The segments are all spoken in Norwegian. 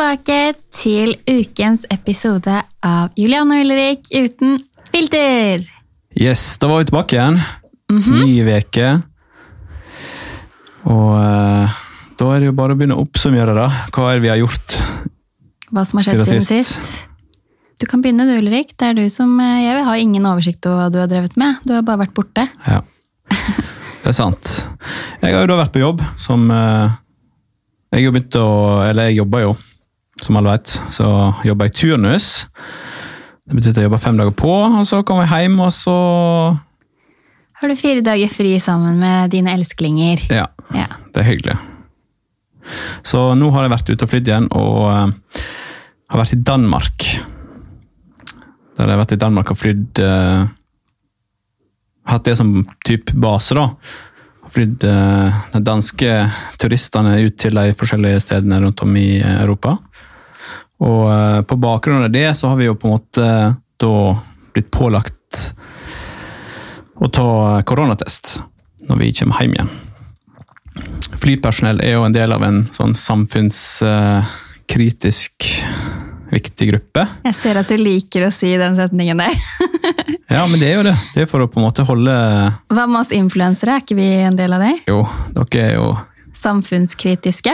Tilbake til ukens episode av Julian og Ulrik uten filter. Yes, da var vi tilbake igjen. Ny veke. Og uh, da er det jo bare å begynne å oppsummere, da. Hva er det vi har gjort? Hva som har skjedd Siden siden sist. sist. Du kan begynne du, Ulrik. Det er du som eh, Jeg har ingen oversikt over hva du har drevet med. Du har bare vært borte. Ja, det er sant. Jeg har jo da vært på jobb som uh, Jeg å Eller jeg jobber jo, som alle vet. Så jobber jeg turnus. Det betyr at jeg jobber fem dager på, og så kommer jeg hjem, og så Har du fire dager fri sammen med dine elsklinger? Ja, Ja. det er hyggelig. Så nå har jeg vært ute og flydd igjen, og eh, har vært i Danmark. Der har jeg vært i Danmark og flydd uh, Hatt det som type base, da. Flydd uh, de danske turistene ut til de forskjellige stedene rundt om i Europa. Og eh, på bakgrunn av det så har vi jo på en måte da blitt pålagt å ta koronatest når vi kommer hjem igjen. Flypersonell er jo en del av en sånn samfunnskritisk viktig gruppe. Jeg ser at du liker å si den setningen der. Ja, men det er jo det. Det er for å på en måte holde Hva med oss influensere? Er ikke vi en del av det? Jo, dere er jo Samfunnskritiske?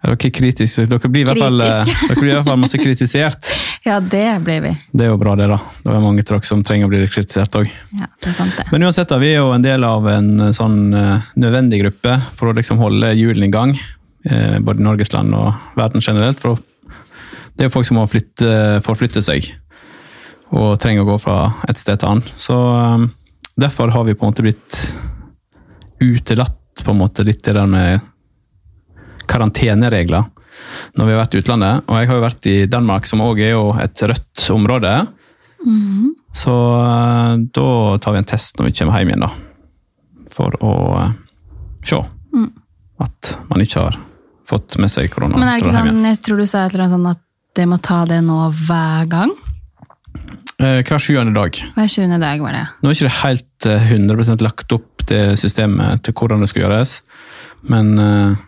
Ja, dere er kritiske. Dere blir i hvert fall, eh, dere blir i hvert fall masse kritisert. Ja, det blir vi. Det er jo bra, det, da. Det er mange av dere som trenger å bli kritisert òg. Ja, det er sant det. Men uansett, da, vi er jo en del av en eh, sånn eh, nødvendig gruppe for å liksom holde hjulene i gang. Både i Norges land og verden generelt. For det er jo folk som må flytte, forflytte seg og trenger å gå fra et sted til annet. Så derfor har vi på en måte blitt utelatt på en måte litt det der med karanteneregler når vi har vært i utlandet. Og jeg har jo vært i Danmark, som òg er jo et rødt område. Så eh, da tar vi en test når vi kommer hjem igjen, da. For å se se at man ikke har fått med seg korona. Men er det ikke sånn, jeg tror du sa et eller annet sånn at det må ta det nå hver gang? Eh, hver sjuende dag. Hver sjuende dag var det. Nå er ikke det helt eh, 100% lagt opp det systemet til hvordan det skal gjøres, men eh,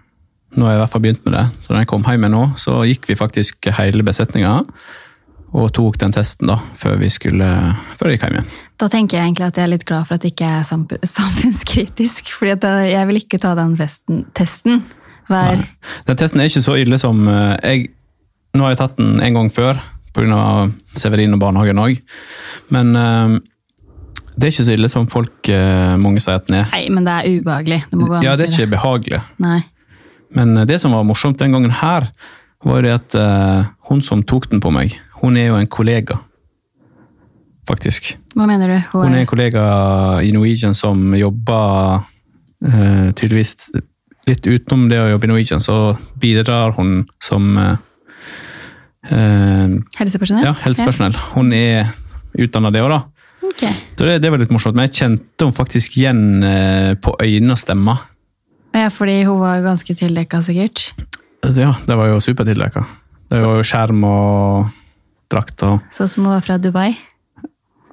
nå har jeg i hvert fall begynt med det. Så da jeg kom hjem nå, så gikk vi faktisk hele besetninga og tok den testen da, før vi skulle, før jeg gikk hjem igjen. Da tenker jeg egentlig at jeg er litt glad for at det ikke er samfunnskritisk, fordi jeg- jeg vil ikke ta den festen, testen hver Nei. Den testen er ikke så ille som eh, jeg Nå har jeg tatt den en gang før pga. Severin og barnehagen òg, men eh, det er ikke så ille som folk eh, mange sier at den er. Nei, men det er ubehagelig. Det må Ja, det er ikke behagelig. Nei. Men det som var morsomt den gangen her, var jo det at uh, hun som tok den på meg, hun er jo en kollega. Faktisk. Hva mener du? Hun Hun er en kollega i Norwegian som jobber uh, tydeligvis litt utenom det å jobbe i Norwegian, så bidrar hun som uh, eh, helsepersonell? ja, helsepersonell. Hun er utdanna det òg, da. Okay. Så det, det var litt morsomt. Men jeg kjente henne faktisk igjen eh, på øynene og stemma. Ja, fordi hun var jo ganske tildekka, sikkert. Ja, det var jo supertildekka. Det var jo skjerm og drakt og Sånn som hun var fra Dubai.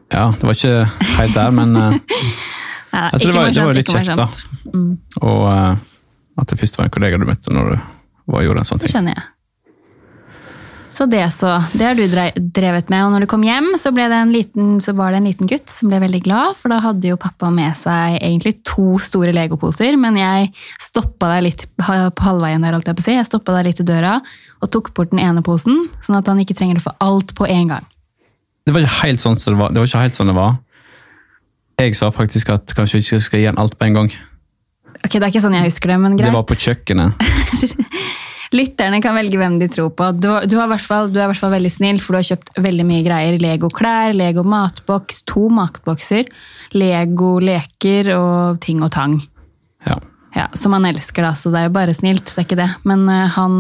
Ja, det var ikke helt der, men eh, Nei, altså, det, var, det var litt kjekt, da. Mm, Og uh, at det først var en kollega du møtte når du var, gjorde en sånn ting. det skjønner jeg. Så det så. Det har du drevet med. Og når du kom hjem, så, ble det en liten, så var det en liten gutt som ble veldig glad, for da hadde jo pappa med seg egentlig to store legoposer, men jeg stoppa deg litt på halvveien der, holdt jeg på å si. Jeg stoppa deg litt i døra og tok bort den ene posen, sånn at han ikke trenger å få alt på en gang. Det var ikke helt sånn det var. Det var ikke helt sånn det var. Jeg sa faktisk at kanskje vi ikke skal gi han alt på en gang. Ok, Det er ikke sånn jeg husker det, men greit. Det var på kjøkkenet. Lytterne kan velge hvem de tror på. Du, du, har i hvert fall, du er i hvert fall veldig snill, for du har kjøpt veldig mye greier. Lego-klær, Lego-matboks, to matbokser, Lego-leker og ting og tang. Ja. Ja, Som han elsker, da, så det er jo bare snilt. det er ikke det. Men uh, han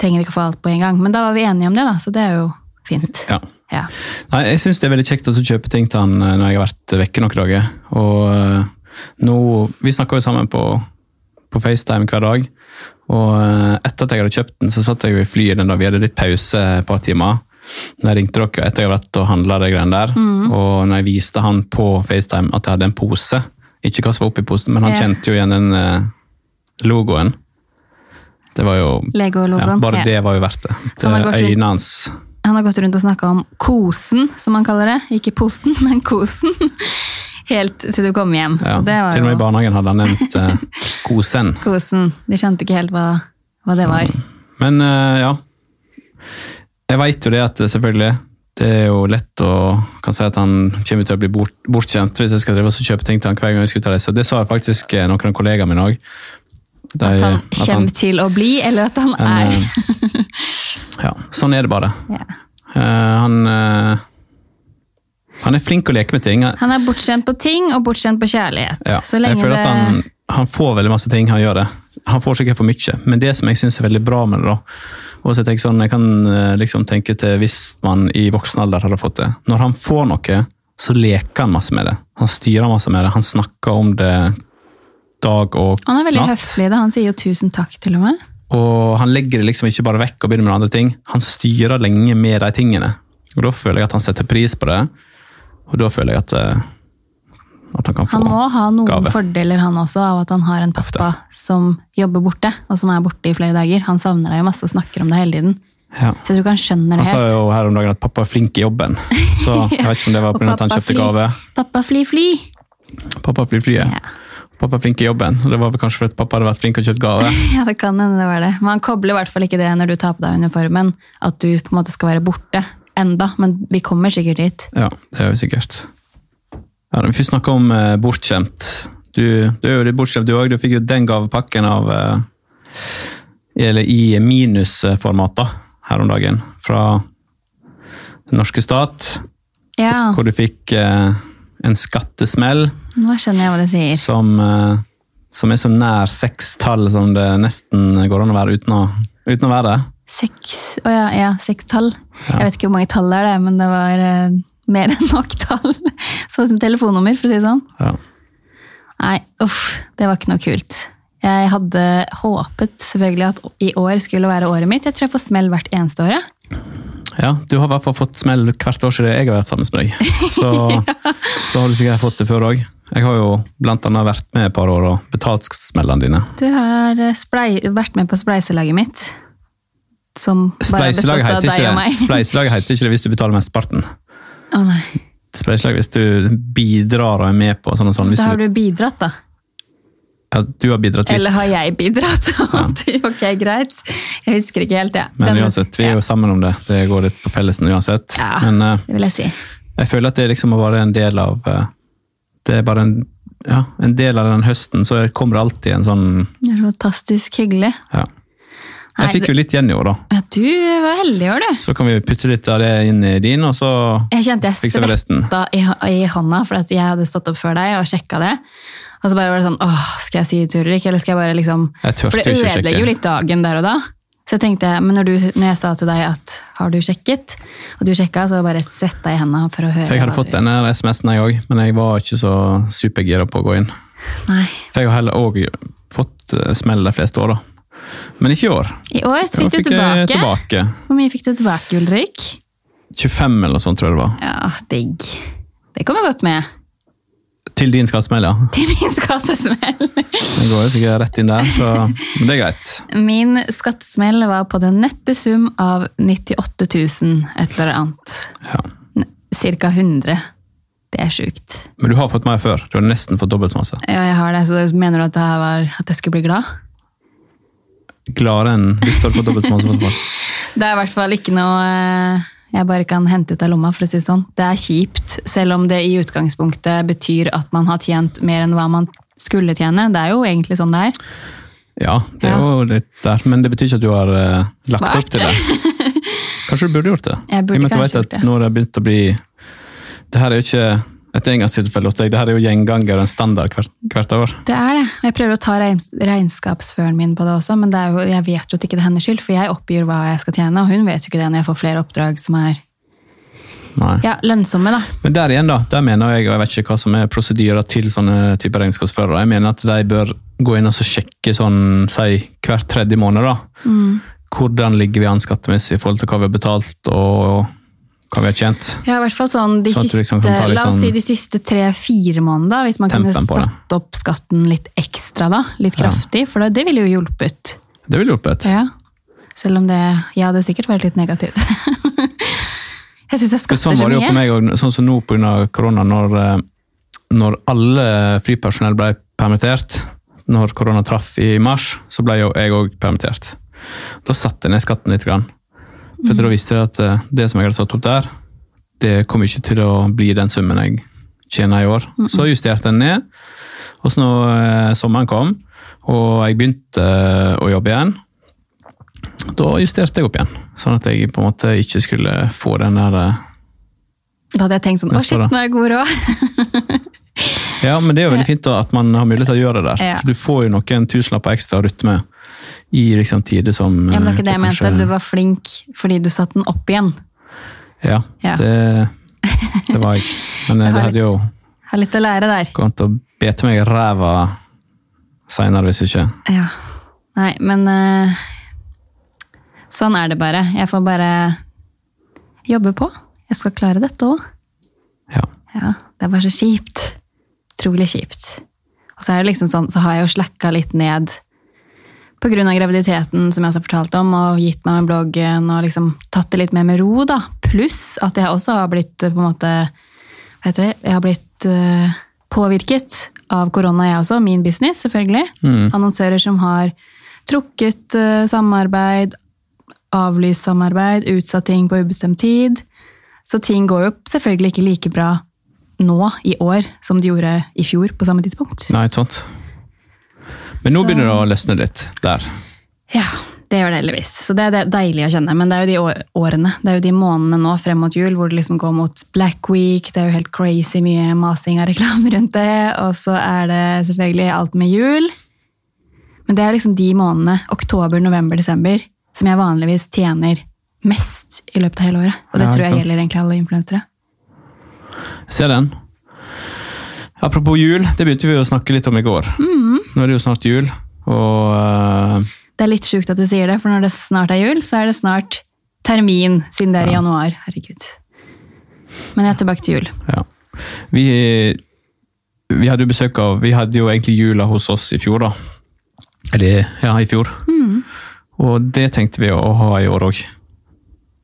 trenger ikke å få alt på en gang. Men da var vi enige om det, da, så det er jo fint. ja. Ja. Nei, jeg syns det er veldig kjekt å kjøpe ting til han eh, når jeg har vært vekke noen dager. Og uh, nå Vi snakker jo sammen på, på FaceTime hver dag. Og eh, etter at jeg hadde kjøpt den, så satt jeg i flyet den da vi hadde litt pause et par timer. Da ringte dere etter jeg hadde vært og handla de greiene der, og når jeg viste han på FaceTime at jeg hadde en pose Ikke hva som var oppi posen, men han yeah. kjente jo igjen den eh, logoen. Det var jo ja. Bare yeah. det var jo verdt det. Det øynene hans Han har gått rundt og snakka om kosen, som han kaller det. Ikke posen, men kosen. Helt til du kom hjem. ja, det var Til og med i barnehagen hadde han nevnt eh, kosen. kosen. De skjønte ikke helt hva, hva det var. Men eh, ja. Jeg veit jo det at eh, selvfølgelig det er jo lett å kan si at han kommer til å bli bort, bortkjent hvis jeg skal drive og kjøpe ting til han hver gang jeg skal ut og reise. Det sa faktisk eh, noen av kollegaene mine òg. At han kommer til å bli, eller at han en, er. eh, Ja, sånn er det bare. Yeah. Uh, han eh, Han er flink å leke med ting. Han er bortskjemt på ting og bortskjemt på kjærlighet. Ja, jeg føler at han, han får veldig masse ting, han gjør det. Han får sikkert for mye, men det som jeg syns er veldig bra med det, da og så Jeg sånn, jeg kan eh, liksom tenke til hvis man i voksen alder hadde fått det. Når han får noe, så leker han masse med det. Han styrer masse med det. Han snakker om det dag og natt. Han er veldig natt. høflig. da. Han sier jo tusen takk, til og med. Og han legger det liksom ikke bare vekk og begynner med andre ting. Han styrer lenge med de tingene. Og Da føler jeg at han setter pris på det, og da føler jeg at, eh, at han kan få gave. Han må ha noen gave. fordeler han også, av at han har en pappa som jobber borte, og som er borte i flere dager. Han savner deg jo masse og snakker om det hele tiden. Ja. Så jeg tror ikke han skjønner det helt. Han sa jo her om dagen at pappa er flink i jobben. Så jeg vet ikke om det var pga. at han kjøpte fly. gave. Pappa fly, fly! Pappa fly flyet. Ja. Pappa er flink i jobben. Det var vel kanskje fordi pappa hadde vært flink og kjøpt gave. ja, det kan hende det var det. Men han kobler i hvert fall ikke det når du tar på deg uniformen, at du på en måte skal være borte enda. Men vi kommer sikkert dit. Ja, det gjør vi sikkert. Ja, når vi først snakker om eh, bortskjemt. Du, du er jo litt bortskjemt du òg. Du fikk jo den gavepakken av eh, Eller i minusformat da, her om dagen. Fra den norske stat. Ja, Hvor du fikk eh, en skattesmell nå skjønner jeg hva du sier. som, eh, som er så nær seks tall som det nesten går an å være uten å, uten å være det. Seks Å ja, ja seks tall. Ja. Jeg vet ikke hvor mange tall det er, det, men det var eh, mer enn nok tall. Så ut som telefonnummer, for å si det sånn. Ja. Nei, uff, det var ikke noe kult. Jeg hadde håpet selvfølgelig at i år skulle være året mitt. Jeg tror jeg får smell hvert eneste året. Ja, du har i hvert fall fått smell hvert år siden jeg har vært sammen med deg. Så da har du sikkert fått det før òg. Jeg har jo blant annet vært med et par år og betalt smellene dine. Du har eh, vært med på spleiselaget mitt. Som bare er bestått av deg og meg. Spleiselaget heter ikke det hvis du betaler mesteparten. Å nei, Spleiselag hvis du bidrar og er med på sånn og sånn. Hvis Da har du, bidratt, da. ja, du har bidratt litt. Eller har jeg bidratt? ok, greit. Jeg husker ikke helt, jeg. Men uansett, vi er jo sammen om det. Det går litt på fellesen uansett. Ja. Men uh, Det vil jeg si. jeg føler at det liksom må være en del av eh, Det er bare en, ja, en del av den høsten, så kommer det alltid en sånn fantastisk hyggelig. ja. Jeg fikk jo litt igjen i år, da. Ja, du var heldig i år, du. Så kan vi putte litt av det inn i din, og så Jeg kjente jeg fikser vi resten. svetta i, i hånda, for at jeg hadde stått opp før deg og sjekka det. Og så bare var det sånn åh, skal jeg si det til ikke? Eller skal jeg bare liksom Jeg For det ødelegger jo litt dagen der og da. Så jeg tenkte, men når, du, når jeg sa til deg at har du sjekket, og du sjekka, så bare svetta jeg i hendene for å høre. For jeg hadde fått du- denne SMS-en jeg òg, men jeg var ikke så supergira på å gå inn. Nei. For jeg har heller òg fått eh, smell de fleste år, da. Men ikke i år. I år Da fikk du tilbake. tilbake. Hvor mye fikk du tilbake, Ulrik? 25 eller noe sånt, tror jeg det var. Ja, digg. Det kommer godt med. Til din skattesmell, ja. Til min skattesmell. Den går jo sikkert rett inn der, så men det er greit. Min skattesmell var på den nette sum av 98 000, et eller annet. Ja. Cirka 100. Det er sjukt. Men du har fått mer før. Du har nesten fått dobbelt så masse. Ja, jeg har det. Så mener du at, det var, at jeg skulle bli glad? Gladere enn hvis du hadde fått dobbelt så masse. fotball. Det er i hvert fall ikke noe eh, jeg bare kan hente ut av lomma, for å si det sånn. Det er kjipt, selv om det i utgangspunktet betyr at man har tjent mer enn hva man skulle tjene. Det er jo egentlig sånn det er. Ja, det er jo litt der, men det betyr ikke at du har uh, lagt Svart. opp til det. Kanskje du burde gjort det? Jeg burde I og med at du kanskje vet gjort når det. Har det begynt å bli Det her er jo ikke et engangstilfelle hos deg, det her er jo gjenganger og en standard hvert, hvert år. Det er det. Jeg prøver å ta regns- regnskapsføren min på det også, men det jo, jeg vet jo at ikke det er hennes skyld, for jeg oppgir hva jeg skal tjene, og hun vet jo ikke det når jeg får flere oppdrag som er Nei. ja, lønnsomme. da. Men der igjen, da, der mener jeg, og jeg vet ikke hva som er prosedyrer til sånne typer regnskapsførere, jeg mener at de bør gå inn og så sjekke sånn, si, hvert tredje måned, da. Mm. Hvordan ligger vi an skattemessig i forhold til hva vi har betalt og hva vi har tjent. Ja, i hvert fall sånn de Sånn siste, liksom La oss sånn si de siste tre-fire måneder, hvis man kunne satt opp skatten litt ekstra da, litt Ja. kraftig, for det, ville jo hjulpet. Det ville hjulpet. Ja. Selv om det Ja, det sikkert vært litt negativt. jeg syns jeg For skatter Sånn var det jo på mye. meg òg, sånn som nå pga. korona, når, eh, når alle flypersonell ble permittert, når korona traff i mars, så ble jo jeg òg permittert. Da satte jeg ned skatten litt. Grann. For da visste jeg at eh, det som jeg hadde satt opp der, det kom ikke til å bli den summen jeg tjener i år. Så justerte jeg den ned. Og så når eh, sommeren kom, og jeg begynte eh, å jobbe igjen, da justerte jeg opp igjen. Sånn at jeg på en måte ikke skulle få den der eh, Da hadde jeg tenkt sånn Å, shit, nå er jeg god råd. Ja, men det er jo veldig fint da, at man har mulighet til å gjøre det der. Ja. For du får jo noen tusenlapper ekstra å rutte med i liksom tider som Ja, men det er ikke det jeg jeg mente. Du var flink fordi du satte den opp igjen. Ja, Ja. Det, det var jeg. Men eh, Jeg det hadde jo Har litt å lære der. gått å bete meg i ræva seinere hvis ikke. Ja. Nei, men uh, sånn er det bare. Jeg får bare jobbe på. Jeg skal klare dette òg. Ja. Ja, det er bare så kjipt. Utrolig kjipt. Og så er det liksom sånn, så har jeg jo slacka litt ned av graviditeten, som jeg også har fortalt om, og gitt meg med bloggen og liksom tatt det litt mer med ro, da. Pluss at jeg også har blitt på en måte Hva heter det? Jeg har blitt uh, påvirket av korona, jeg også. Min business, selvfølgelig. Mm. Annonsører som har trukket uh, samarbeid, avlyst samarbeid, utsatt ting på ubestemt tid. Så ting går jo selvfølgelig ikke like bra nå i år som de gjorde i fjor på samme tidspunkt. Nei, sant? Men nå Så- begynner det å løsne litt der. Ja, det gjør det heldigvis. Så det er deilig å kjenne. Men det er jo de årene, det er jo de månedene nå frem mot jul hvor det liksom går mot Black Week, det er jo helt crazy mye masing av reklame rundt det, og så er det selvfølgelig alt med jul. Men det er liksom de månedene, oktober, november, desember, som jeg vanligvis tjener mest i løpet av hele året. Og det Ja, tror jeg sant. gjelder egentlig alle influensere. Jeg ser den. Apropos jul, det begynte vi å snakke litt om i går. Mm. Nå er det jo snart jul, og uh, Det er litt sjukt at du sier det, for når det snart er jul, så er det snart termin, siden det er i januar. Herregud. Men jeg er tilbake til jul. Ja. Vi, vi hadde jo besøk av Vi hadde jo egentlig jula hos oss i fjor, da. Eller ja, i fjor. Og det tenkte vi å ha i år òg.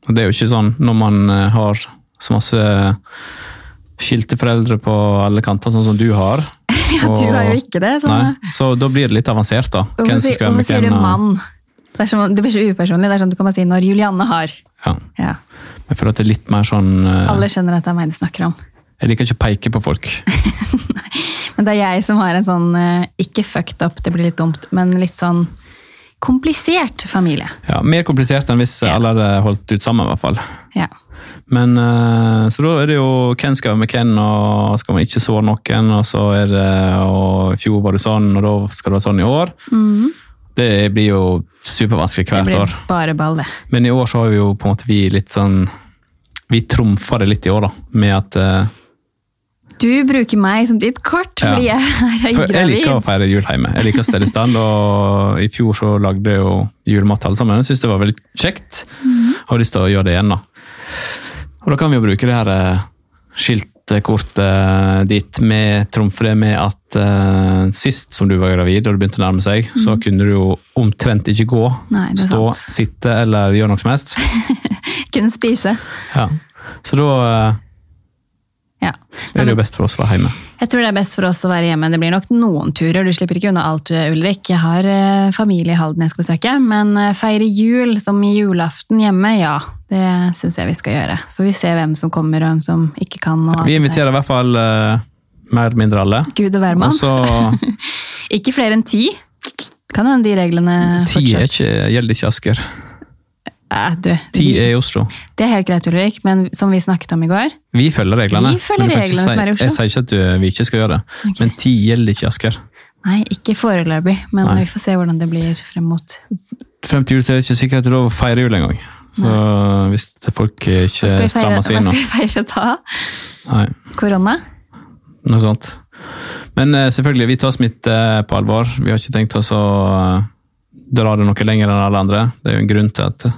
Og det er jo ikke sånn når man eh, har så masse skilte foreldre på alle kanter, sånn som du har. Ja, du har jo ikke det. Så, Nei, så da blir det litt avansert, da. Hvem som skal hvorfor sier du mann? Det, som, det blir så upersonlig. Det er sånn du kan bare si når Julianne har. Ja. Ja. Jeg føler at det er litt mer sånn uh, Alle skjønner at det er meg du snakker om. Jeg liker ikke å peke på folk. Men det er jeg som har en sånn, uh, ikke fucked up, det blir litt dumt, men litt sånn komplisert familie. Ja, Mer komplisert enn hvis Ja. alle hadde holdt ut sammen, i hvert fall. Ja. Men, eh, Så da er det jo hvem skal være med hvem, og skal man ikke såre noen, og så er det og I fjor var det sånn, og da skal det være sånn i år. Det blir jo supervanskelig. Det hvert år. blir bare ball, det. Men i år så har vi jo på en måte vi litt sånn Vi trumfa det litt i år, da, med at eh, Du bruker meg som ditt kort, Ja. fordi jeg er For jeg liker å feire jul hjemme. Jeg liker å stelle i stand, og i fjor så lagde jeg jo julemat alle sammen. Jeg syns det var veldig kjekt. Har lyst til å gjøre det igjen, da. Og da kan vi jo bruke det her eh, skiltkortet ditt med trumfe det med at eh, sist som du var gravid og det begynte å nærme seg, så kunne du jo omtrent ikke gå, Nei, stå, sant. sitte eller gjøre noe som helst. Kunne spise. Ja. Så da eh, Det er jo best for oss å være hjemme. Jeg tror det er best for oss å være hjemme. Det blir nok noen turer. Du slipper ikke unna alt, Ulrik. Jeg har eh, familie i Halden jeg skal besøke, men eh, feire jul som i julaften hjemme, ja. Det syns jeg vi skal gjøre. Så får vi se hvem som kommer, og hvem som ikke kan. Og Vi inviterer i hvert fall uh, mer eller mindre alle. Gud og hvermann. Også... Ikke flere enn ti. Kan hende de reglene Ti fortsatt ikke, gjelder ikke Asker. Eh, du, Ti er i Oslo. Det er helt greit, Ulrik, men som vi snakket om i går Vi følger reglene. Vi følger reglene reglene som er i Oslo. Jeg sier ikke at du, vi ikke skal gjøre det, okay. men ti gjelder ikke Asker. Nei, ikke foreløpig, men Nei. vi får se hvordan det blir frem mot Frem til jul er det ikke sikkert at det er lov å feire jul engang. Så hvis folk ikke strammer seg inn nå hva skal vi feire da? Nei, Korona? noe sånt. Men eh, selvfølgelig, vi tar smitte på alvor. Vi har ikke tenkt oss å eh, dra det noe lenger enn alle andre. Det er jo en grunn til at eh,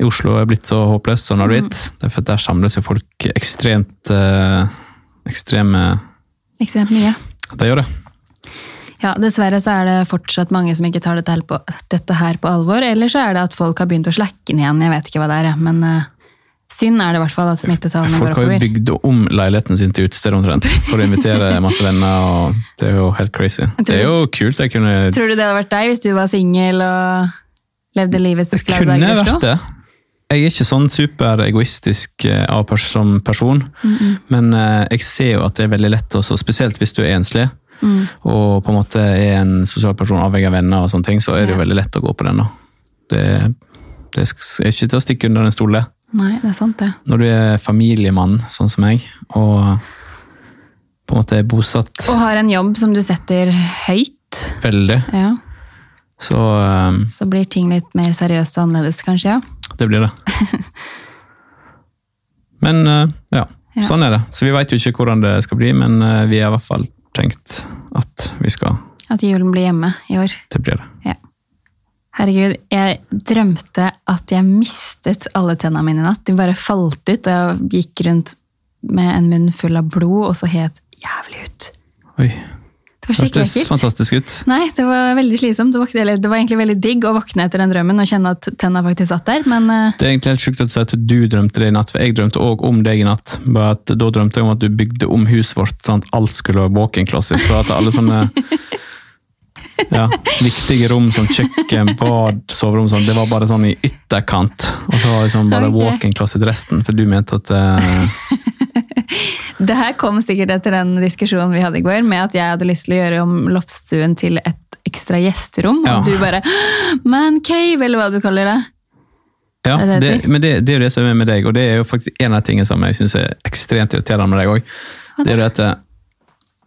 i Oslo er blitt så håpløst som det har Mm. blitt. Det er for at der samles jo folk ekstremt eh, ekstreme Ekstremt mye. De gjør det. Ja, Dessverre så er det fortsatt mange som ikke tar dette her på, dette her på alvor. Eller så er det at folk har begynt å slakke ned igjen. Jeg vet ikke hva det er, men eh, synd er det i hvert fall at smittetallene går Folk har jo bygd om leiligheten sin til utested omtrent, for å invitere masse venner. og Det er jo helt crazy. Det er jo kult. Jeg kunne, Tror du det hadde vært deg hvis du var singel og levde livets det glade kunne dager i vært det. Jeg er ikke sånn superegoistisk eh, av pers som person, men eh, jeg ser jo at det er veldig lett også, spesielt hvis du er enslig, Mm. og på en måte er en sosial person avhengig av venner og sånne ting, så er det jo veldig lett å gå på den. da. Det, det er ikke til å stikke under en stol, det. Nei, det er sant det. Når du er familiemann, sånn som meg, og på en måte er bosatt Og har en jobb som du setter høyt, veldig, ja. Så eh, så blir ting litt mer seriøst og annerledes, kanskje. ja. det blir det. Men uh, ja, Ja. sånn er det. Så vi veit jo ikke hvordan det skal bli, men uh, vi har i hvert fall tenkt at vi skal At julen blir hjemme i år. Det blir det. Ja. Herregud, jeg drømte at jeg mistet alle tennene mine i natt. De bare falt ut, og jeg gikk rundt med en munn full av blod og så het jævlig ut. Oi. Det var skikkelig Hørtes fantastisk ut. Nei, det var veldig slitsomt. Det var, eller, det var egentlig veldig digg å våkne etter den drømmen og kjenne at tenna faktisk satt der, men eh, Det er egentlig helt sjukt at du sier at du drømte det i natt, for jeg drømte òg om deg i natt. Bare at Da drømte jeg om at du bygde om huset vårt sånn at alt skulle være walk-in closet. Så at alle sånne ja, viktige rom som kjøkken, bad, soverom, sånn, det var bare sånn i ytterkant. Og så var det sånn bare okay. walk-in closet resten, for du mente at eh, det her kom sikkert etter den diskusjonen vi hadde i går, med at jeg hadde lyst til å gjøre om loftstuen til et ekstra gjesterom, Ja. og du bare Man cave, eller hva du kaller det. Ja, det men det, det er jo det som er med deg, og det er jo faktisk en av tingene som jeg syns er ekstremt irriterende med deg òg. Det er jo at eh,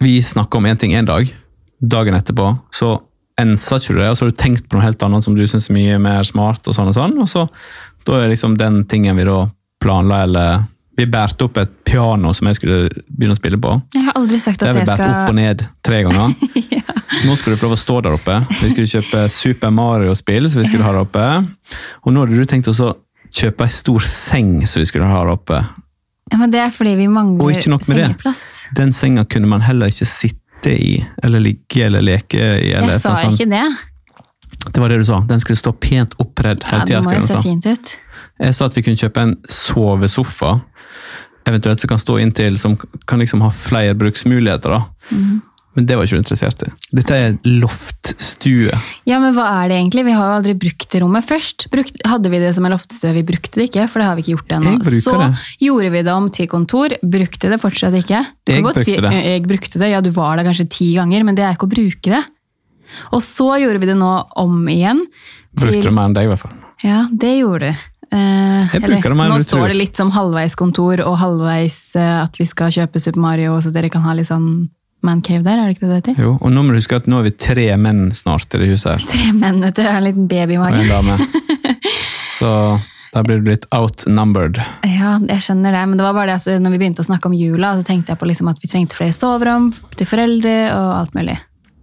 vi snakker om én ting én dag, dagen etterpå så enser ikke du det, og så har du tenkt på noe helt annet som du syns er mye mer smart, og sånn og sånn, og så da er liksom den tingen vi da planla, eller Vi bærte opp et piano som jeg skulle begynne å spille på. Jeg har aldri sagt Det at har vi bært båret opp og ned tre ganger. Nå skal du prøve å stå der oppe. Vi skulle kjøpe Super Mario-spill, så vi skulle ha det oppe. Og nå hadde du tenkt å kjøpe ei stor seng som vi skulle ha der oppe. ja, men Det er fordi vi mangler med det. Den senga kunne man heller ikke sitte i, eller ligge eller leke i. Eller Jeg sa sånn. ikke det. Det var det du sa. Den skulle stå pent oppredd Ja, hele det tida. må jo se fint ut. jeg sa at vi kunne kjøpe en sovesofa, eventuelt som kan stå inntil, som kan liksom ha flere bruksmuligheter. da. Mm. Men det var ikke du interessert i. Dette er loftstue. Ja, men hva er det egentlig? Vi har jo aldri brukt det rommet først. Brukt, hadde vi det som en loftstue, vi brukte det ikke, for det har vi ikke gjort ennå. Så det. gjorde vi det om til kontor, brukte det fortsatt ikke. Du Jeg brukte det. «Eh, Jeg brukte det, ja du var der kanskje ti ganger, men det er ikke å bruke det. Og så gjorde vi det nå om igjen. Brukte det mer enn deg, i hvert fall. Ja, det gjorde du. Eh, Jeg bruker det enn nå står det litt som halvveis kontor og halvveis eh, at vi skal kjøpe Super Mario, så dere kan ha litt sånn mancave der, er det ikke det det heter? Jo, og nå må du huske at nå er vi tre menn snart i det huset her. Tre menn, vet du, en liten baby i magen. Så da blir du litt outnumbered. Ja, jeg skjønner det, men det var bare det altså, når vi begynte å snakke om jula, så tenkte jeg på liksom at vi trengte flere soverom til foreldre og alt mulig.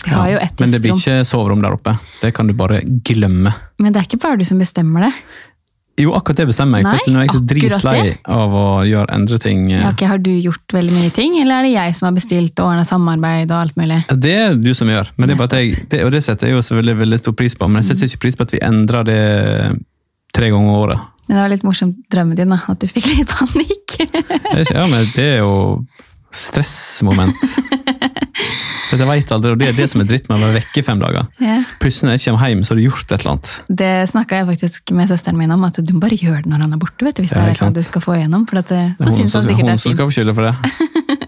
Vi har jo ett Men det blir ikke soverom der oppe. Det kan du bare glemme. men det er ikke bare du som bestemmer det. Jo, akkurat det bestemmer jeg, Nei, for nå er jeg så dritlei av å gjøre endre ting. Ja, okay, har du gjort veldig mye ting, eller er det jeg som har bestilt og ordna samarbeid og alt mulig? Det er du som gjør, men det er bare at jeg, det, og det setter jeg jo selvfølgelig veldig stor pris på, men jeg setter ikke pris på at vi endrer det tre ganger i året. Men det var litt morsomt drømmen din, da, at du fikk litt panikk. Ja, men det er jo stressmoment. For jeg vet aldri, og Det er det som er dritt med å være vekke i fem dager. ja. Plutselig når jeg kommer hjem, så har du gjort et eller annet. Det snakka jeg faktisk med søsteren min om, at du bare gjør det når han er borte. vet du, hvis det er sant. du skal få igjennom. For at, Det så hun synes som, han sikkert det hun er som fint. skal få skylda for det.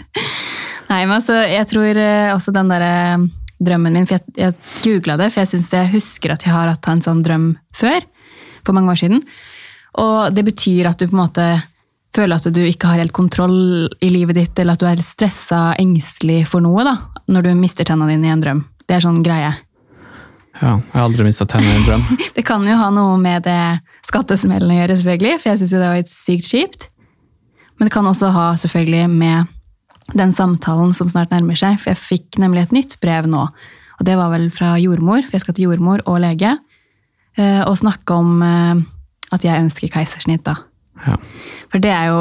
Nei, men altså, jeg tror eh, også den der eh, drømmen min, for jeg, jeg googla det, for jeg syns jeg husker at jeg har hatt en sånn drøm før, for mange år siden. Og det betyr at du på en måte føler at du ikke har helt kontroll i livet ditt, eller at du er stressa, engstelig for noe, da, når du mister tennene dine i en drøm. Det er sånn greie. Ja, jeg har aldri mista tennene i en drøm. Det kan jo ha noe med det skattesmellen å gjøre, selvfølgelig, for jeg syns jo det var litt sykt kjipt. Men det kan også ha selvfølgelig med den samtalen som snart nærmer seg, for jeg fikk nemlig et nytt brev nå. Og det var vel fra jordmor, for jeg skal til jordmor og lege, eh, og snakke om eh, at jeg ønsker keisersnitt, da. Ja. For det er jo,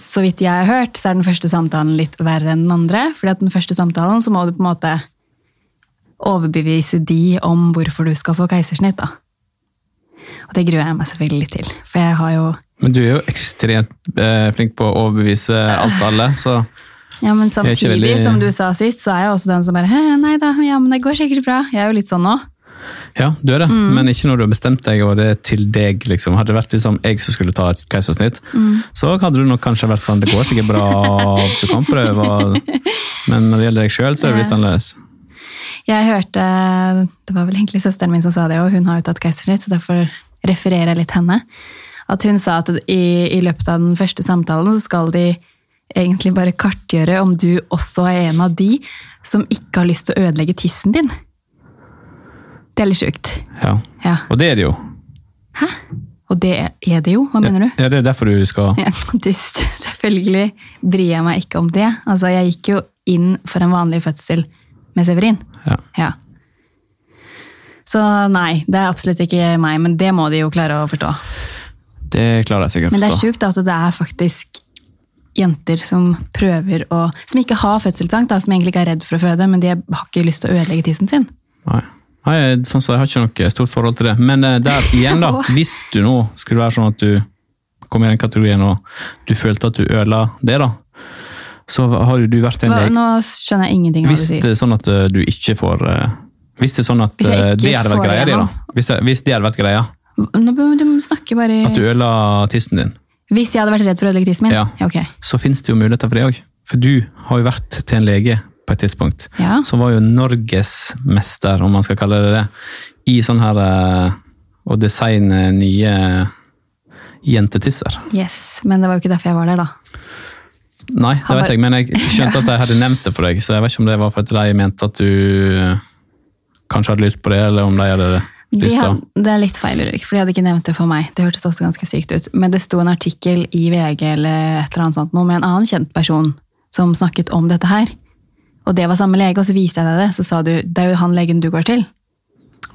så vidt jeg har hørt, så er den første samtalen litt verre enn den andre. fordi at den første samtalen så må du på en måte overbevise de om hvorfor du skal få keisersnitt, da. Og det gruer jeg meg selvfølgelig litt til, for jeg har jo Men du er jo ekstremt eh, flink på å overbevise alt og alle, så Ja, men samtidig, veldig- som du sa sist, så er jeg også den som bare «Hæ, Nei da, ja, men det går sikkert bra. Jeg er jo litt sånn nå. Ja, du er det. Mm. Men ikke når du har bestemt deg, og det er til deg, liksom. Hadde det vært liksom jeg som skulle ta et keisersnitt, Mm. så hadde du nok kanskje vært sånn Det går sikkert bra, du kan prøve, men når det gjelder deg sjøl, så er det litt annerledes. Jeg hørte Det var vel egentlig søsteren min som sa det, og hun har jo tatt keisersnitt, så derfor refererer jeg litt henne. At hun sa at i, i løpet av den første samtalen så skal de egentlig bare kartgjøre om du også er en av de som ikke har lyst til å ødelegge tissen din. Det er litt sjukt. Ja. Ja. Og det er det jo. Hæ? Og det er det jo. Hva mener du? Ja, det er derfor du skal Ja, dust. Selvfølgelig bryr jeg meg ikke om det. Altså, jeg gikk jo inn for en vanlig fødsel med Severin. Ja. Ja. Så nei, det er absolutt ikke meg, men det må de jo klare å forstå. Det klarer jeg sikkert å forstå. Men det er sjukt at det er faktisk jenter som prøver å Som ikke har fødselsangst, som egentlig ikke er redd for å føde, men de har ikke lyst til å ødelegge tissen sin. Nei. Nei, sånn så jeg har ikke noe stort forhold til det. Men eh, der igjen, da. Hvis du nå skulle være sånn at du kom i den kategorien og du følte at du ødela det, da. Så har jo du vært en lege. nå skjønner jeg ingenting Hvis du det er sånn at eh, du ikke får Hvis det er sånn at jeg det hadde vært greia di, da. Hvis det, hvis det hadde vært greia, Nå bør du snakke bare at du ødela tissen din, Hvis jeg hadde vært redd for å ødelegge tissen min? Ja. ok. så finnes det jo muligheter for det òg. For du har jo vært til en lege på et tidspunkt. Ja. som var jo norgesmester, om man skal kalle det det, i sånn her eh, å designe nye jentetisser. Yes, men det var jo ikke derfor jeg var der, da. Nei, det Han vet jeg, men jeg skjønte at jeg hadde nevnt det for deg, så jeg vet ikke om det var fordi de mente at du eh, kanskje hadde lyst på det, eller om de hadde De had, det er litt feil, Ulrik, for de hadde ikke nevnt det for meg. Det hørtes også ganske sykt ut. Men det sto en artikkel i VG eller et eller annet sånt, noe med en annen kjent person som snakket om dette her. Og det var samme lege, og så viste jeg deg det. Så sa du det er jo han legen du går til.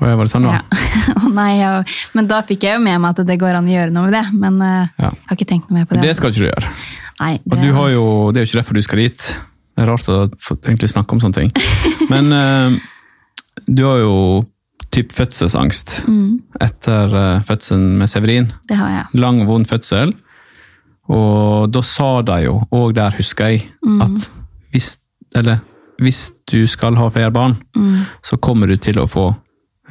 Og jeg var det sånn, da? Ja. Nei, jeg, men da fikk jeg jo med meg at det går an å gjøre noe med det. Men eh, Ja. jeg har ikke tenkt noe mer på det. det skal ikke du gjøre. Nei, Og du har jo, det er jo ikke derfor du skal dit. Det er rart å egentlig snakke om sånne ting. Men uh, du har jo typ fødselsangst Mm. etter uh, fødselen med Severin. det har jeg. Lang og vond fødsel. Og da sa de jo, og der husker jeg, Mm. at hvis, eller, hvis du skal ha flere barn, Mm. så kommer du til å få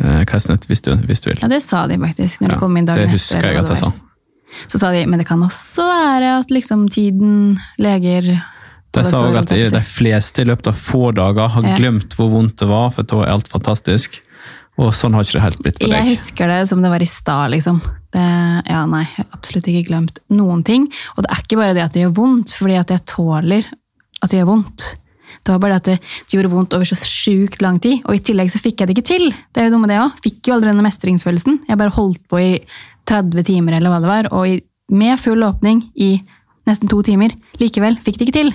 eh, keisersnitt hvis, du- hvis du vil. Ja, det sa de faktisk når de kom inn dagen det etter. husker eller jeg at det jeg sa. Så sa de, men det kan også være at liksom tiden leger De sa òg at de, de fleste i løpet av få dager har Ja. glemt hvor vondt det var, for da er alt fantastisk. Og sånn har ikke det helt blitt for deg. Jeg husker det som det var i stad, liksom. Det, ja, nei, jeg har absolutt ikke glemt noen ting. Og det er ikke bare det at det gjør vondt, fordi at jeg tåler at det gjør vondt. Det var bare at det, det gjorde vondt over så sjukt lang tid, og i tillegg så fikk jeg det ikke til. Det er jo noe med det også. Fikk jo aldri denne mestringsfølelsen. Jeg bare holdt på i 30 timer eller hva det var, og i, med full åpning i nesten to timer. Likevel fikk det ikke til.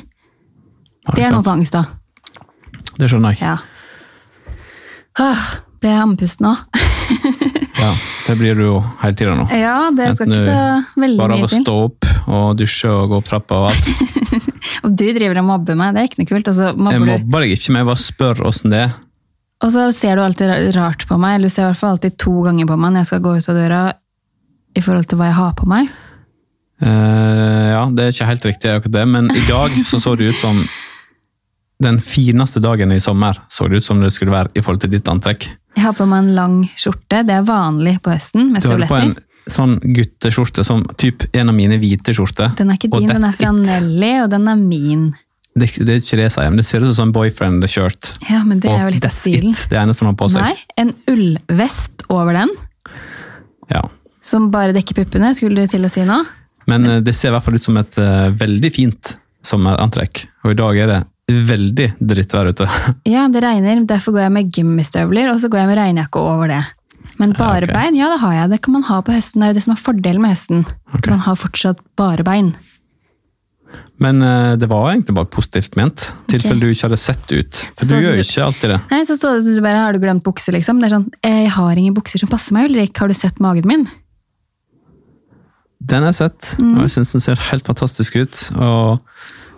Det er noe til angst, da. Det skjønner jeg. Ja. Åh, ble jeg andpusten nå? Ja, det blir du jo hele tida nå. Ja, det skal ikke så veldig Bare av å stå opp og dusje og gå opp trappa og alt. Og du driver og mobber meg, det er ikke noe kult. Så, Jeg mobber deg ikke, men jeg bare spør åssen det er. og så ser du alltid rart på meg, eller du ser i hvert fall alltid to ganger på meg når jeg skal gå ut av døra i forhold til hva jeg har på meg. Uh, ja, det er ikke helt riktig, akkurat det, men i dag så så det ut som den fineste dagen i sommer så det ut som det skulle være i forhold til ditt antrekk. Jeg har på meg en lang skjorte, det er vanlig på høsten med Du på en støvletter. sånn gutteskjorte som typ en av mine hvite skjorter. Den er ikke din, den er fra. Nelly, og den er min. Det, det er ikke det jeg sier, men det ser ut som en boyfriend-shirt. Ja, men det er jo litt stilen. it. Det eneste han har på seg. Nei, en ullvest over den, Ja. som bare dekker puppene, skulle du til å si nå? Men eh, det ser i hvert fall ut som et uh, veldig fint sommerantrekk. Og i dag er det veldig drittvær ute. Ja, det regner, derfor går jeg med gummistøvler, og så går jeg med regnjakke over det. Men bare ok. bein, ja det har jeg. Det kan man ha på høsten. Det er jo det som er fordelen med høsten. Okay. Man har fortsatt bare bein. Men eh, det var egentlig bare positivt ment. I tilfelle Ok. du ikke hadde sett ut. For Så du som gjør jo ikke alltid det. Nei, så så som du bare har du glemt bukser, liksom. Det er sånn, eh, jeg har ingen bukser som passer meg, Ulrik. Har du sett magen min? Den har jeg sett, Mm. og jeg syns den ser helt fantastisk ut. Og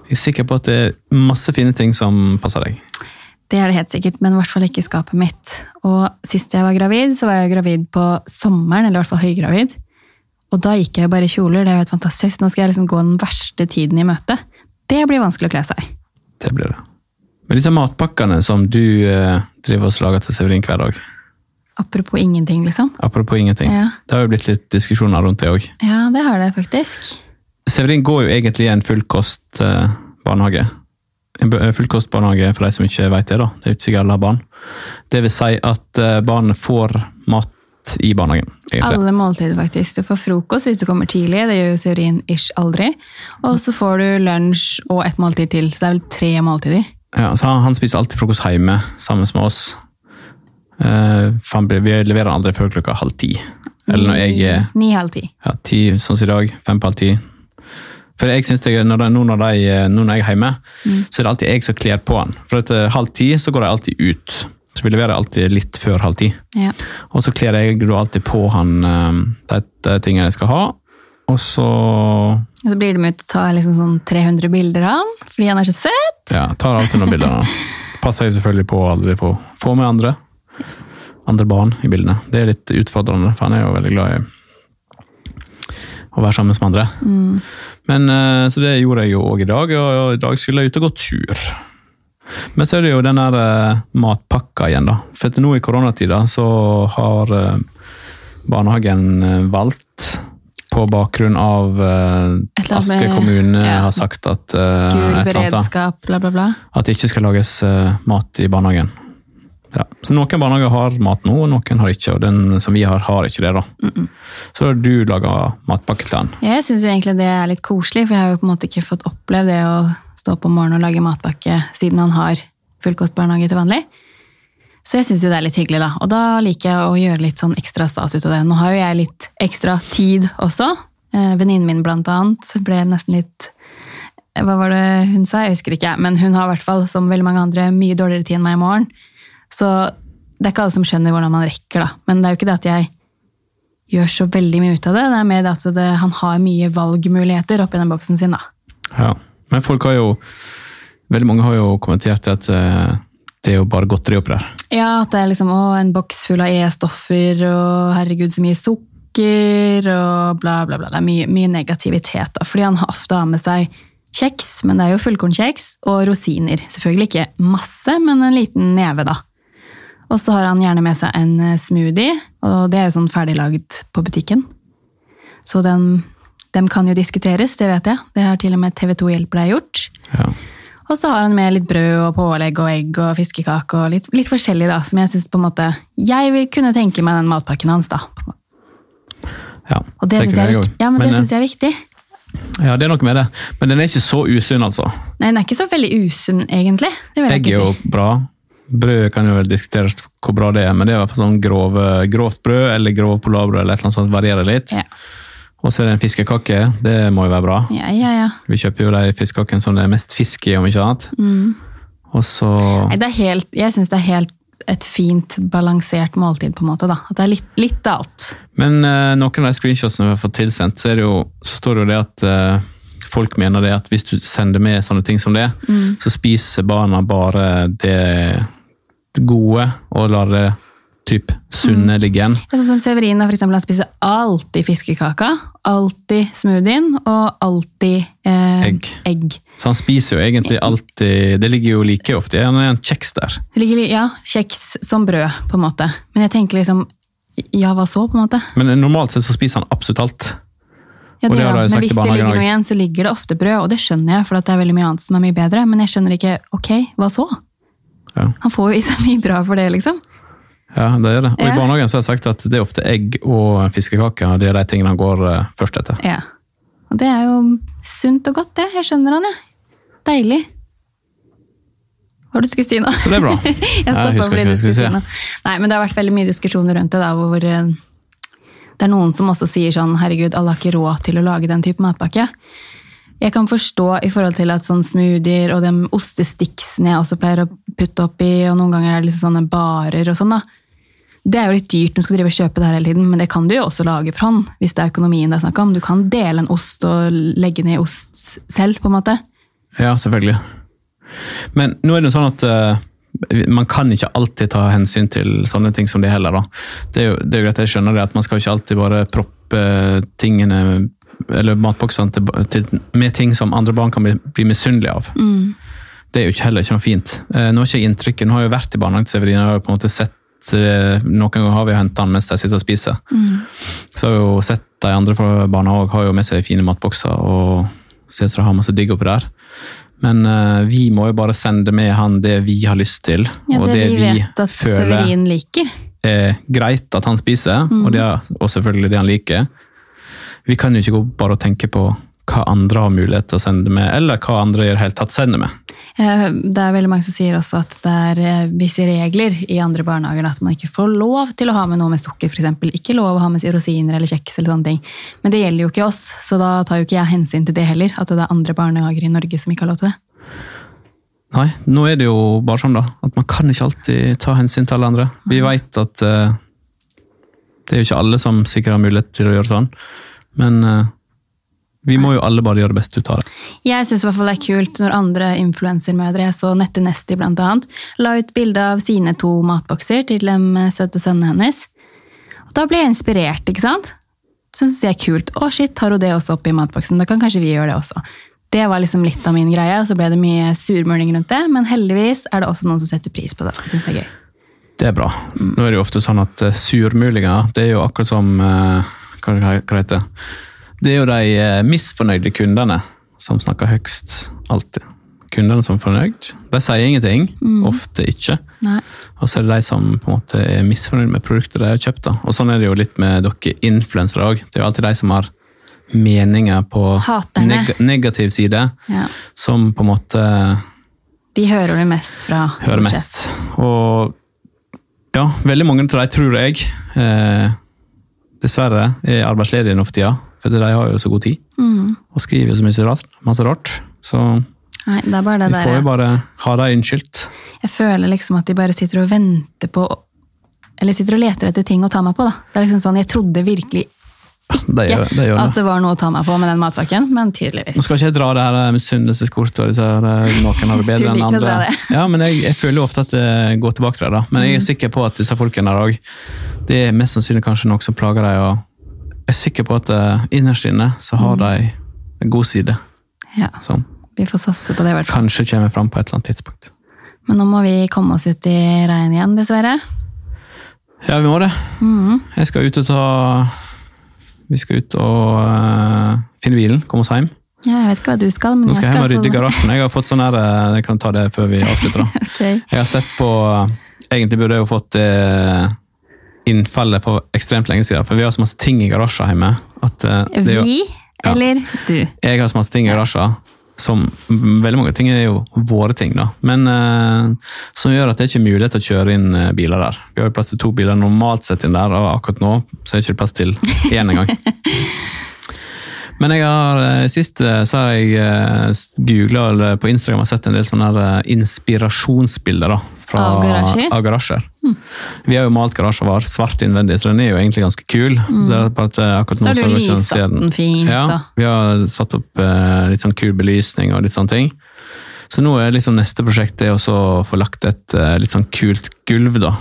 jeg er sikker på at det er masse fine ting som passer deg. Det er det helt sikkert, men i hvert fall ikke i skapet mitt. Og sist jeg var gravid, så var jeg gravid på sommeren, eller i hvert fall høygravid. Og da gikk jeg bare i kjoler. Det er jo helt fantastisk. Nå skal jeg liksom gå den verste tiden i møte. Det blir vanskelig å kle seg. Det blir det. Men disse matpakkene som du eh, driver og lager til Severin hver dag, Apropos ingenting, liksom. apropos ingenting, Ja. det har jo blitt litt diskusjoner rundt det òg. Ja, det har det faktisk. Severin går jo egentlig i en fullkostbarnehage. En fullkost fullkostbarnehage, for de som ikke vet det, da. Det er ikke sikkert alle har barn. Det vil si at eh, barnet får mat i barnehagen, egentlig. Alle måltider, faktisk. Du får frokost hvis du kommer tidlig, det gjør jo Severin ish aldri. Og så får du lunsj og et måltid til, så det er vel tre måltider. Ja, så han, han spiser alltid frokost hjemme sammen med oss. Uh, blir, vi leverer han aldri før klokka halv ti. Eller når jeg er Ni-halv ti. ja, ti, sånn som i dag. Fem på halv ti. For jeg synes det, når det, nå, når de, nå når jeg er hjemme, så er det alltid jeg som kler på han. For etter halv ti så går de alltid ut. Så vi leverer alltid litt før halv ti. Ja. Og så kler jeg da alltid på han eh, de, de tingene jeg skal ha. Og så Og så blir de med ut og tar liksom sånn 300 bilder av han, fordi han er så søt. ja, tar alltid noen bilder. da. Passer jeg selvfølgelig på å aldri få få med andre. Andre barn i bildene. Det er litt utfordrende, for han er jo veldig glad i å være sammen med andre. Men, eh, så det gjorde jeg jo òg i dag, og, i dag skulle jeg ut og gå tur. Men så er det jo den der eh, matpakka igjen, da. For nå i koronatida så har eh, barnehagen eh, valgt på bakgrunn av annet Aske kommune ja. har sagt at eh, Gul beredskap, bla, bla, bla. At det ikke skal lages eh, mat i barnehagen. Ja. Så Noen barnehager har mat nå, og noen har ikke. Og den som vi har, har ikke det. da. Så da har du laga matpakke til den. Jeg syns jo egentlig det er litt koselig, for jeg har jo på en måte ikke fått opplevd det å stå opp om morgenen og lage matpakke siden han har fullkostbarnehage til vanlig. Så jeg syns jo det er litt hyggelig, da. Og da liker jeg å gjøre litt sånn ekstra stas ut av det. Nå har jo jeg litt ekstra tid også. Eh, Venninnen min blant annet ble nesten litt Hva var det hun sa? Jeg husker ikke. Men hun har i hvert fall, som veldig mange andre, mye dårligere tid enn meg i morgen. Så det er ikke alle som skjønner hvordan man rekker, da. Men det er jo ikke det at jeg gjør så veldig mye ut av det. Det er mer det at det, han har mye valgmuligheter oppi den boksen sin, da. Ja. Men folk har jo Veldig mange har jo kommentert at eh, det er jo bare godteri oppi der. Ja, at det er liksom å, en boks full av E-stoffer, og herregud, så mye sukker, og bla, bla, bla. Det er mye, mye negativitet, da. Fordi han har ofte har med seg kjeks, men det er jo fullkornkjeks, og rosiner. Selvfølgelig ikke masse, men en liten neve, da. Og så har han gjerne med seg en eh, smoothie, og det er jo sånn ferdiglagd på butikken. Så den, dem kan jo diskuteres, det vet jeg. Det har til og med TV2 Hjelper deg gjort. Ja. Og så har han med litt brød og pålegg og egg og fiskekake og litt, litt forskjellig, da, som jeg synes på en måte Jeg vil kunne tenke meg den matpakken hans, da. Ja, Og det, syns jeg, jeg Ja, men det eh, synes jeg er viktig. ja, det er noe med det. Men den er ikke så usunn, altså. Nei, den er ikke så veldig usunn, egentlig. Det vil jeg Egg er jo si. bra. Brød kan jo vel diskuteres hvor bra det er, men det er i hvert fall sånn grov, grovt brød eller grov polarbrød eller et eller annet sånt, varierer litt. Ja. Og så er det en fiskekake, det må jo være bra. ja, ja, ja. Vi kjøper jo de fiskekakene som det er mest fisk i, om ikke annet. Mm. Og så Nei, det er helt, jeg syns det er helt et fint, balansert måltid, på en måte. da. At det er litt, litt av alt. Men uh, noen av de screenshotsene vi har fått tilsendt, så, det jo, så står det jo det at uh, folk mener det at hvis du sender med sånne ting som det, Mm. så spiser barna bare det gode, og lar det typ sunne Mm. ligge igjen. Sånn som Severin, for eksempel, han spiser alltid fiskekaka, alltid smoothien og alltid eh, Egg. egg. Så han spiser jo egentlig alltid Det ligger jo like ofte Han er en kjeks der. Ligger, ja, kjeks som brød, på en måte. Men jeg tenker liksom Ja, hva så, på en måte? Men normalt sett så spiser han absolutt alt. Ja, det det Men hvis det ligger noe igjen, så ligger det ofte brød, og det skjønner jeg, for det er veldig mye annet som er mye bedre. Men jeg skjønner ikke Ok, hva så? Ja. Han får jo i seg mye bra for det, liksom. Ja, det er det. Og Ja. i barnehagen så har jeg sagt at det er ofte egg og fiskekaker. Det er de tingene han går eh, først etter. Ja. Og det er jo sunt og godt, det. Jeg skjønner han, jeg. Deilig. Hva var det du skulle si nå? Så det er bra. Jeg stoppa å bli fordi du skulle si noe. Nei, men det har vært veldig mye diskusjoner rundt det, da, hvor eh, det er noen som også sier sånn herregud, alle har ikke råd til å lage den type matpakke. Jeg kan forstå i forhold til at sånn smoothier og de ostestiksene jeg også pleier å putte oppi, og noen ganger er det liksom sånne barer og sånn, da. Det er jo litt dyrt når du skal drive og kjøpe det her hele tiden, men det kan du jo også lage for hånd, hvis det er økonomien det er snakk om. Du kan dele en ost og legge ned ost selv, på en måte. Ja, selvfølgelig. Men nå er det jo sånn at uh, Man kan ikke alltid ta hensyn til sånne ting som det heller. da. Det er jo, det er jo greit, jeg skjønner det, at man skal ikke alltid bare proppe tingene eller matboksene til, til, med ting som andre barn kan bli, bli misunnelige av. Mm. Det er jo ikke heller ikke noe fint. Eh, nå har ikke inntrykket, nå har jeg jo vært i barnehagen til Severin og har på en måte sett eh, Noen ganger har vi henta han mens de sitter og spiser. Mm. Så har vi jo sett de andre fra barna òg har jo med seg fine matbokser og ser ut som de har masse digg oppi der. Men uh, vi må jo bare sende med han det vi har lyst til, Ja, og det, det vi vi vet at Severin liker. er greit at han spiser, Mm. og, det og selvfølgelig det han liker. Vi kan jo ikke gå bare og tenke på hva andre har mulighet til å sende med, eller hva andre i det hele tatt sender med. Eh, Det er veldig mange som sier også at det er eh, visse regler i andre barnehager. At man ikke får lov til å ha med noe med sukker, f.eks. Ikke lov å ha med rosiner eller kjeks. eller sånne ting. Men det gjelder jo ikke oss, så da tar jo ikke jeg hensyn til det heller. At det er andre barnehager i Norge som ikke har lov til det. Nei, nå er det jo bare sånn da, at man kan ikke alltid ta hensyn til alle andre. Vi vet at uh, det er jo ikke alle som sikkert har mulighet til å gjøre sånn, men uh, vi må jo alle bare gjøre det beste ut av det. Jeg syns det er kult når andre influensermødre, jeg så Nette Nesti annet, la ut bilde av sine to matbokser til de søte sønnene hennes. Og da ble jeg inspirert, ikke sant? Så syns jeg er kult. Å, shit, tar hun det også opp i matboksen? Da kan kanskje vi gjøre det også. Det var liksom litt av min greie, og så ble det mye surmuling rundt det. Men heldigvis er det også noen som setter pris på det. synes det er gøy. Det er bra. Nå er det jo ofte sånn at uh, surmulinger, det er jo akkurat som eh, Hva det heter det? Er jo de eh, misfornøyde kundene som snakker høgst, alltid. Kundene som er fornøyd, de sier ingenting. Ofte ikke. Nei. Og så er det de som på en måte er misfornøyd med produktet de har kjøpt. da. Og sånn er det jo litt med dere influensere òg. Det er jo alltid de som har meninger på neg negativ side, Ja. som på en måte De hører du mest fra. hører mest. Og ja, veldig mange av de tror jeg eh, dessverre er arbeidsledige nå for tida. For de har jo så god tid Mm. og skriver jo så mye rart. Masse rart. Så Nei, det er bare det vi får jo bare ha dem unnskyldt. Jeg føler liksom at de bare sitter og venter på Eller sitter og leter etter ting å ta meg på. da. Det er liksom sånn, Jeg trodde virkelig Det ikke gjør, det gjør at det. det var noe å ta meg på med den matpakken, men tydeligvis. Nå skal ikke jeg dra det her misunnelseskortet og disse her, eh, noen har det bedre enn andre. det. Ja, men jeg, jeg føler ofte at det går tilbake til det. da. Men jeg er Mm. sikker på at disse folkene der òg, det er mest sannsynlig kanskje noe som plager dem. og Jeg er sikker på at eh, innerst inne så har Mm. de en god side Ja, som Vi får satse på det, i hvert fall. kanskje kommer fram på et eller annet tidspunkt. Men nå må vi komme oss ut i regn igjen, dessverre. Ja, vi må det. Mm. Jeg skal ut og ta Vi skal ut og uh, finne bilen, komme oss hjem. Ja, jeg vet ikke hva du skal, men Nå skal jeg hjem og rydde i garasjen. Jeg har fått sånn her, eh, Jeg kan ta det før vi avslutter. da. okay. Jeg har sett på Egentlig burde jeg jo fått det innfallet for ekstremt lenge siden, for vi har så masse ting i garasjen hjemme. At uh, det er jo, Vi Ja. eller du? jeg har så masse ting i garasjen som Veldig mange ting er jo våre ting, da. Men eh, som gjør at det ikke er mulighet til å kjøre inn eh, biler der. Vi har jo plass til to biler normalt sett inn der, og akkurat nå så er det ikke plass til én engang. Men jeg har, eh, sist eh, så har jeg uh, googla eller på Instagram og sett en del sånne her, eh, inspirasjonsbilder da, fra, Av garasjer? av garasjer. Vi har jo malt garasjen vår svart innvendig, så den er jo egentlig ganske kul. Eh, akkurat Så har du lyst den fint. ja, da. vi har satt opp eh, litt sånn kul belysning og litt sånne ting. Så nå er liksom neste prosjekt det å få lagt et eh, litt sånn kult gulv, da.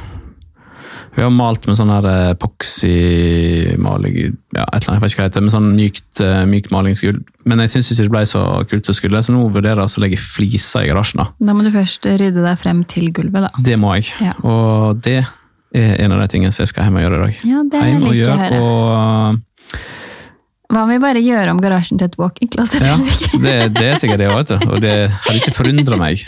Vi har malt med sånn her eh, epoxy-maling, ja, et eller annet, jeg vet ikke hva det heter, med sånn mykt, eh, mykt malingsgulv. Men jeg syns ikke det ble så kult som skulle, så nå vurderer jeg å legge fliser i garasjen. da. Da må du først rydde deg frem til gulvet, da. Det må jeg. Ja. Og det er en av de tingene som jeg skal hjem og gjøre i dag. Ja, det Hjem og å gjøre, og Hva om vi bare gjør om garasjen til et walk-in closet? Ja, det, det er sikkert det òg, vet du. Og det hadde ikke forundra meg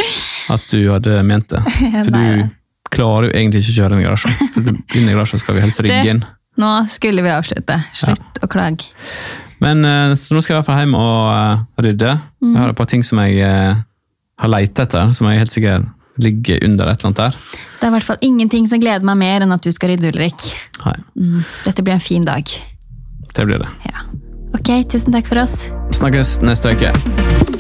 at du hadde ment det. For du klarer jo egentlig ikke å kjøre inn i garasjen. For inn i garasjen skal vi helst rygge inn. Nå skulle vi avslutte. Slutt å klage. Men eh, så nå skal jeg i hvert fall hjem og rydde. rydde. Jeg har et par ting som jeg eh, har lett etter, som jeg helt sikkert ligger under et eller annet der. Det er i hvert fall ingenting som gleder meg mer enn at du skal rydde, Ulrik. Mm. Dette blir en fin dag. det blir det. Ja. Ok, tusen takk for oss. Snakkes neste uke.